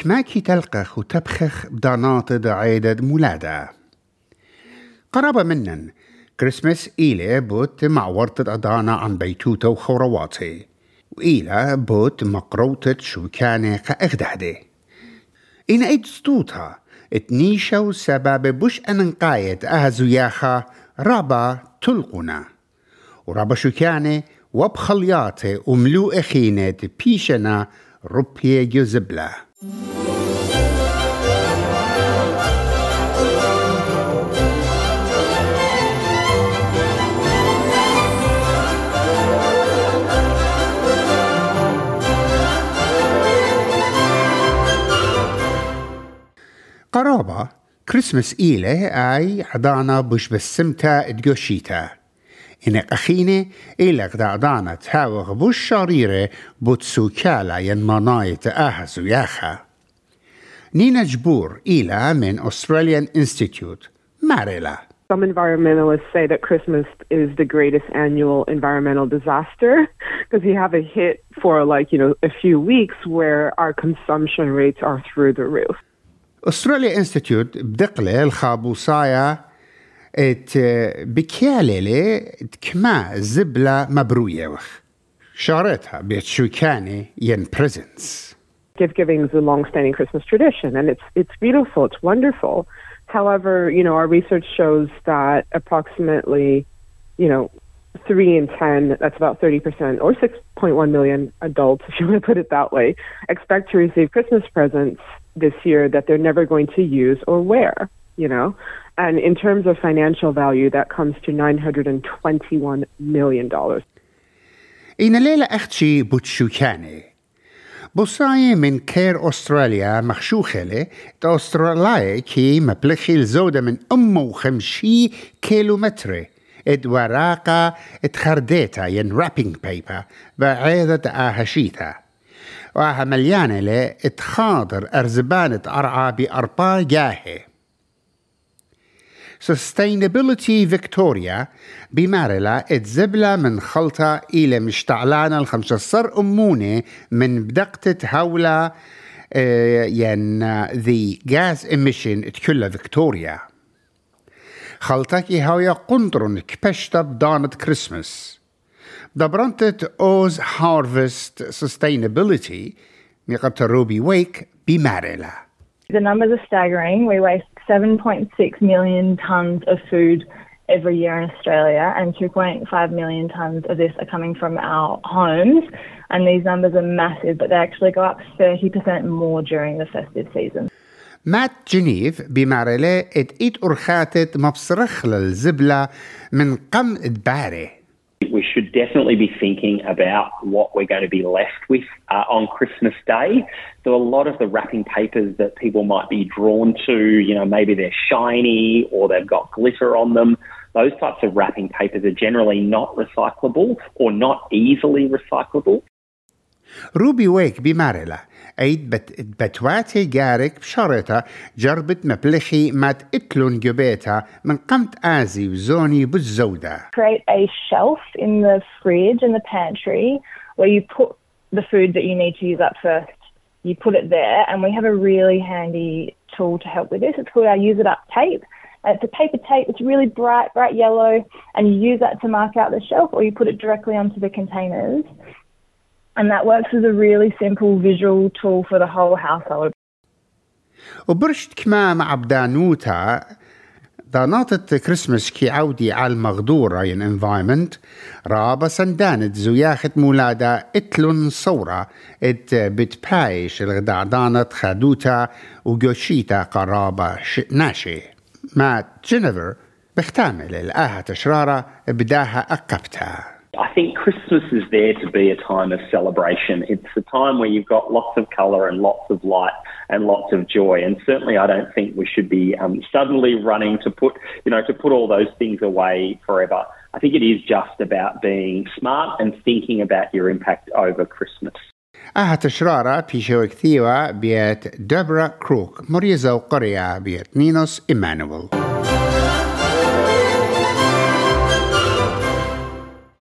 كماكي تلقخ وتبخخ بدانات عيدة مولادة. قرابة منن كريسمس إيلي بوت مع ورطة أدانا عن بيتوتة وخورواتي وإيلا بوت مقروطة شوكانة كأغدهدي إن إيد ستوتها اتنيشا وسبب بوش أننقايت أهزوياخا رابا تلقنا ورابا شوكانة وبخلياتي وملو أخينة بيشنا ربية جزبلة قرابة كريسمس إيله أي عدانا بش بسمتا ادقوشيتا إنك أخيني إلك دعدانا تهاوغ بوش شريرة بوتسوكالا ين منايت آهزو ياخا نينا جبور إلى من Australian Institute ماريلا Some environmentalists say that Christmas is the greatest annual environmental disaster because you have a hit for like, you know, a few weeks where our consumption rates are through the roof. Australia Institute بدقلة الخابوصايا ات بكيالي كما زبلة مبروية وخ شارتها بيت شوكاني ين presents Gift giving is a long-standing Christmas tradition, and it's it's beautiful, it's wonderful. However, you know, our research shows that approximately, you know, three in ten, that's about thirty percent, or six point one million adults, if you want to put it that way, expect to receive Christmas presents this year that they're never going to use or wear. You know, and in terms of financial value, that comes to nine hundred and twenty-one million dollars. إن ليلة أختشي بوتشوكاني بوصاية من كير أستراليا مخشوخلة تا أستراليا كي مبلخي الزودة من أمه وخمشي كيلومتر اد وراقة اتخرديتا ين رابينج بيبر بعيدة آهشيتا وآها مليانة له اتخاضر أرزبانة أرعى بأربا جاهي. Sustainability Victoria بمارلا اتزبلة من خلطة إلى مشتعلانة الخمسة. أمونة من بدقة هولة آه ين the gas emission تكلها فيكتوريا. خلطكي هاوية قنطرن كبشتا بدانة كريسمس Dabrantet OzHarvest Sustainability Miqata Ruby Wake Bimarela. The numbers are staggering. We waste 7.6 million tonnes of food every year in Australia, and 2.5 million tonnes of this are coming from our homes. And these numbers are massive, but they actually go up 30% more during the festive season. مات جنيف بماريلا اتقيت أرخاتت مبصرخ للزبلة من قم دباره we should definitely be thinking about what we're going to be left with uh, on Christmas Day. So a lot of the wrapping papers that people might be drawn to, you know, maybe they're shiny or they've got glitter on them. Those types of wrapping papers are generally not recyclable or not easily recyclable. روبي ويك بمارلة ايد بت بتواتي جارك بشرطة جربت مبلخي مات اتلون جبيتا من قمت آزي وزوني بالزودة Create a shelf in the fridge in the pantry where you put the food that you need to use up first. You put it there, and we have a really handy tool to help with this. It's called our Use It Up tape. And it's a paper tape. It's really bright, bright yellow, and you use that to mark out the shelf, or you put it directly onto the containers. And that works as a really simple visual tool for the whole household. وبرشت كما مع بدانوتا داناتة كريسمس كي عودي على المغدورة ين انفايمنت رابا سندانت زياخت مولادة إتلون صورة إت بتبايش الغدعدانت خادوتا وجوشيتا قرابة ناشي ما جينيفر بختامل الآها تشرارة بداها أقبتها I think Christmas is there to be a time of celebration. It's a time where you've got lots of colour and lots of light and lots of joy. And certainly, I don't think we should be um, suddenly running to put, you know, to put all those things away forever. I think it is just about being smart and thinking about your impact over Christmas. آها تشرارة بيشو كثيوة بيت دبرا كروك مريزة وقرية بيت نينوس إيمانويل